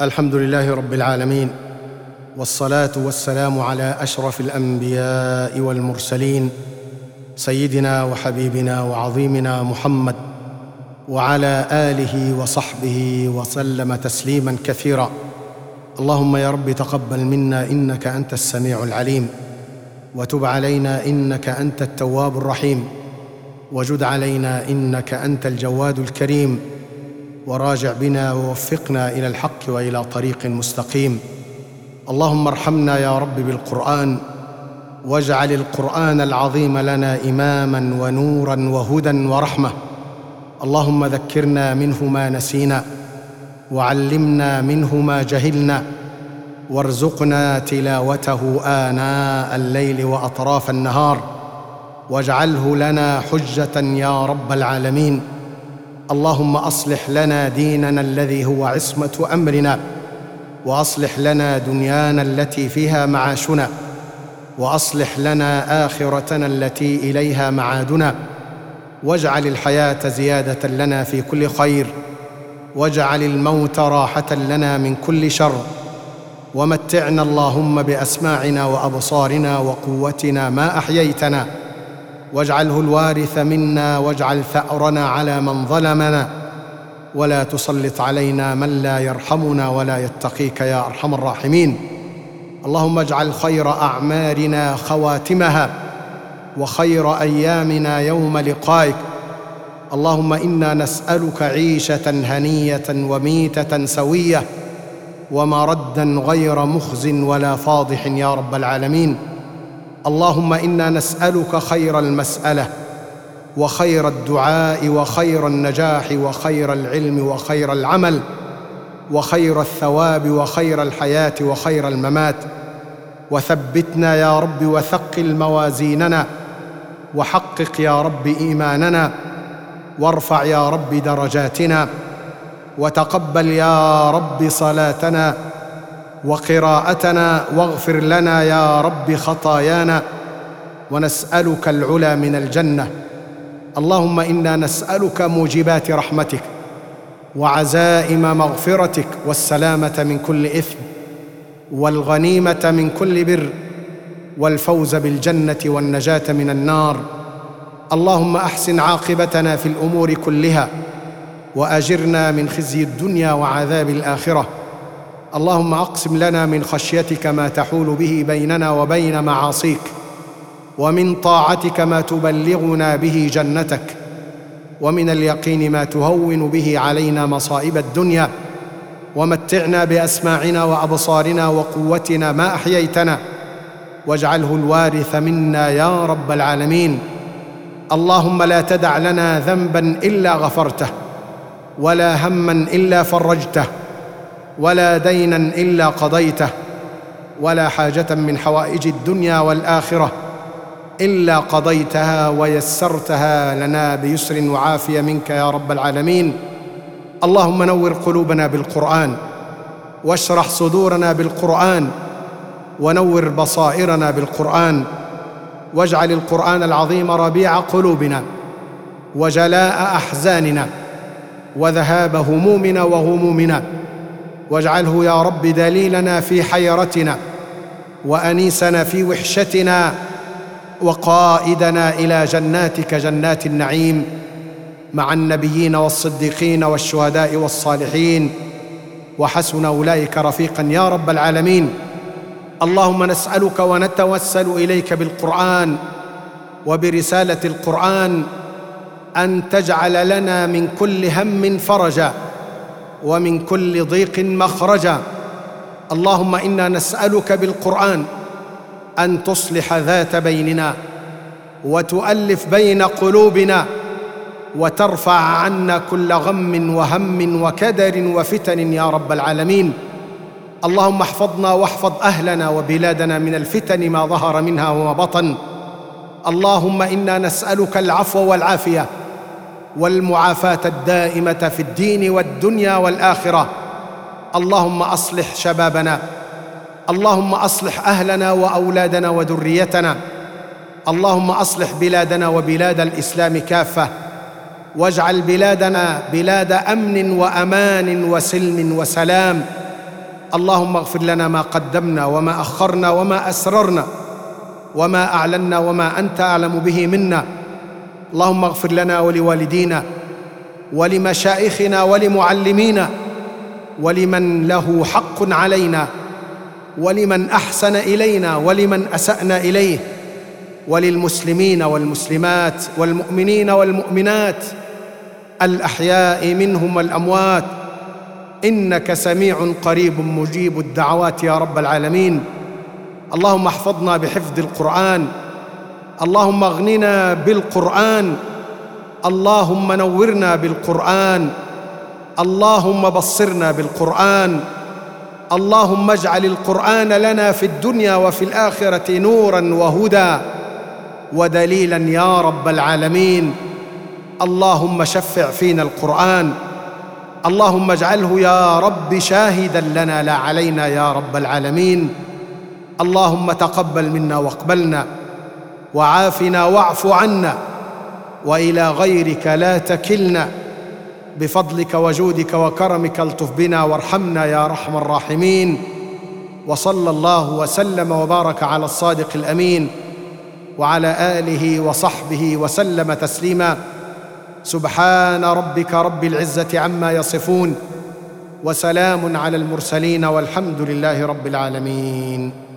الحمد لله رب العالمين والصلاة والسلام على أشرف الأنبياء والمرسلين سيدنا وحبيبنا وعظيمنا محمد وعلى آله وصحبه وسلم تسليما كثيرا. اللهم يا رب تقبل منا إنك أنت السميع العليم وتب علينا إنك أنت التواب الرحيم وجد علينا إنك أنت الجواد الكريم وراجع بنا ووفقنا إلى الحق وإلى طريق مستقيم. اللهم ارحمنا يا رب بالقرآن واجعل القرآن العظيم لنا إماما ونورا وهدى ورحمة. اللهم ذكرنا منه ما نسينا وعلمنا منه ما جهلنا وارزقنا تلاوته آناء الليل وأطراف النهار. واجعله لنا حجة يا رب العالمين. اللهم أصلح لنا ديننا الذي هو عصمة أمرنا وأصلح لنا دنيانا التي فيها معاشنا وأصلح لنا آخرتنا التي إليها معادنا. واجعل الحياة زيادة لنا في كل خير واجعل الموت راحة لنا من كل شر ومتعنا اللهم بأسماعنا وأبصارنا وقوتنا ما أحييتنا. واجعله الوارث منا واجعل ثأرنا على من ظلمنا. ولا تسلط علينا من لا يرحمنا ولا يتقيك يا أرحم الراحمين. اللهم اجعل خير اعمارنا خواتمها وخير أيامنا يوم لقائك. اللهم إنا نسألك عيشة هنية وميتة سوية ومردا غير مخز ولا فاضح يا رب العالمين. اللهم إنا نسألك خير المسألة وخير الدعاء وخير النجاح وخير العلم وخير العمل وخير الثواب وخير الحياة وخير الممات وثبتنا يا رب وثقل موازيننا وحقق يا رب إيماننا وارفع يا رب درجاتنا وتقبل يا رب صلاتنا وقراءتنا واغفر لنا يا رب خطايانا ونسألك العلا من الجنة. اللهم إنا نسألك موجبات رحمتك وعزائم مغفرتك والسلامة من كل إثم والغنيمة من كل بر والفوز بالجنة والنجاة من النار. اللهم أحسن عاقبتنا في الأمور كلها وأجرنا من خزي الدنيا وعذاب الآخرة. اللهم اقسم لنا من خشيتك ما تحول به بيننا وبين معاصيك ومن طاعتك ما تبلغنا به جنتك ومن اليقين ما تهون به علينا مصائب الدنيا ومتعنا بأسماعنا وأبصارنا وقوتنا ما أحييتنا واجعله الوارث منا يا رب العالمين. اللهم لا تدع لنا ذنبا إلا غفرته ولا هما إلا فرجته ولا دينا إلا قضيته ولا حاجة من حوائج الدنيا والآخرة إلا قضيتها ويسرتها لنا بيسر وعافية منك يا رب العالمين. اللهم نور قلوبنا بالقرآن واشرح صدورنا بالقرآن ونور بصائرنا بالقرآن واجعل القرآن العظيم ربيع قلوبنا وجلاء أحزاننا وذهاب همومنا وغمومنا واجعله يا رب دليلنا في حيرتنا وأنيسنا في وحشتنا وقائدنا إلى جناتك جنات النعيم مع النبيين والصديقين والشهداء والصالحين. وحسن أولئك رفيقا يا رب العالمين. اللهم نسألك ونتوسل إليك بالقرآن وبرسالة القرآن أن تجعل لنا من كل هم فرجا. ومن كل ضيق مخرجا اللهم إنا نسألك بالقرآن أن تصلح ذات بيننا وتؤلف بين قلوبنا وترفع عنا كل غم وهم وكدر وفتن يا رب العالمين. اللهم احفظنا واحفظ أهلنا وبلادنا من الفتن ما ظهر منها وما بطن. اللهم إنا نسألك العفو والعافية والمعافاة الدائمة في الدين والدنيا والآخرة. اللهم أصلح شبابنا. اللهم أصلح أهلنا وأولادنا وذريتنا. اللهم أصلح بلادنا وبلاد الإسلام كافة. واجعل بلادنا بلاد أمن وأمان وسلم وسلام. اللهم اغفر لنا ما قدمنا وما أخرنا وما أسررنا. وما أعلنا وما أنت أعلم به منا. اللهم اغفر لنا ولوالدينا ولمشايخنا ولمعلمينا ولمن له حق علينا ولمن أحسن إلينا ولمن أسأنا إليه وللمسلمين والمسلمات والمؤمنين والمؤمنات الأحياء منهم والأموات إنك سميع قريب مجيب الدعوات يا رب العالمين اللهم احفظنا بحفظ القرآن اللهم اغننا بالقرآن. اللهم نورنا بالقرآن. اللهم بصرنا بالقرآن. اللهم اجعل القرآن لنا في الدنيا وفي الآخرة نورا وهدى ودليلا يا رب العالمين. اللهم شفع فينا القرآن. اللهم اجعله يا رب شاهدا لنا لا علينا يا رب العالمين. اللهم تقبل منا واقبلنا. وعافنا واعف عنا وإلى غيرك لا تكلنا. بفضلك وجودك وكرمك الطف بنا وارحمنا يا ارحم الراحمين. وصلى الله وسلم وبارك على الصادق الأمين. وعلى آله وصحبه وسلم تسليما. سبحان ربك رب العزة عما يصفون. وسلام على المرسلين والحمد لله رب العالمين.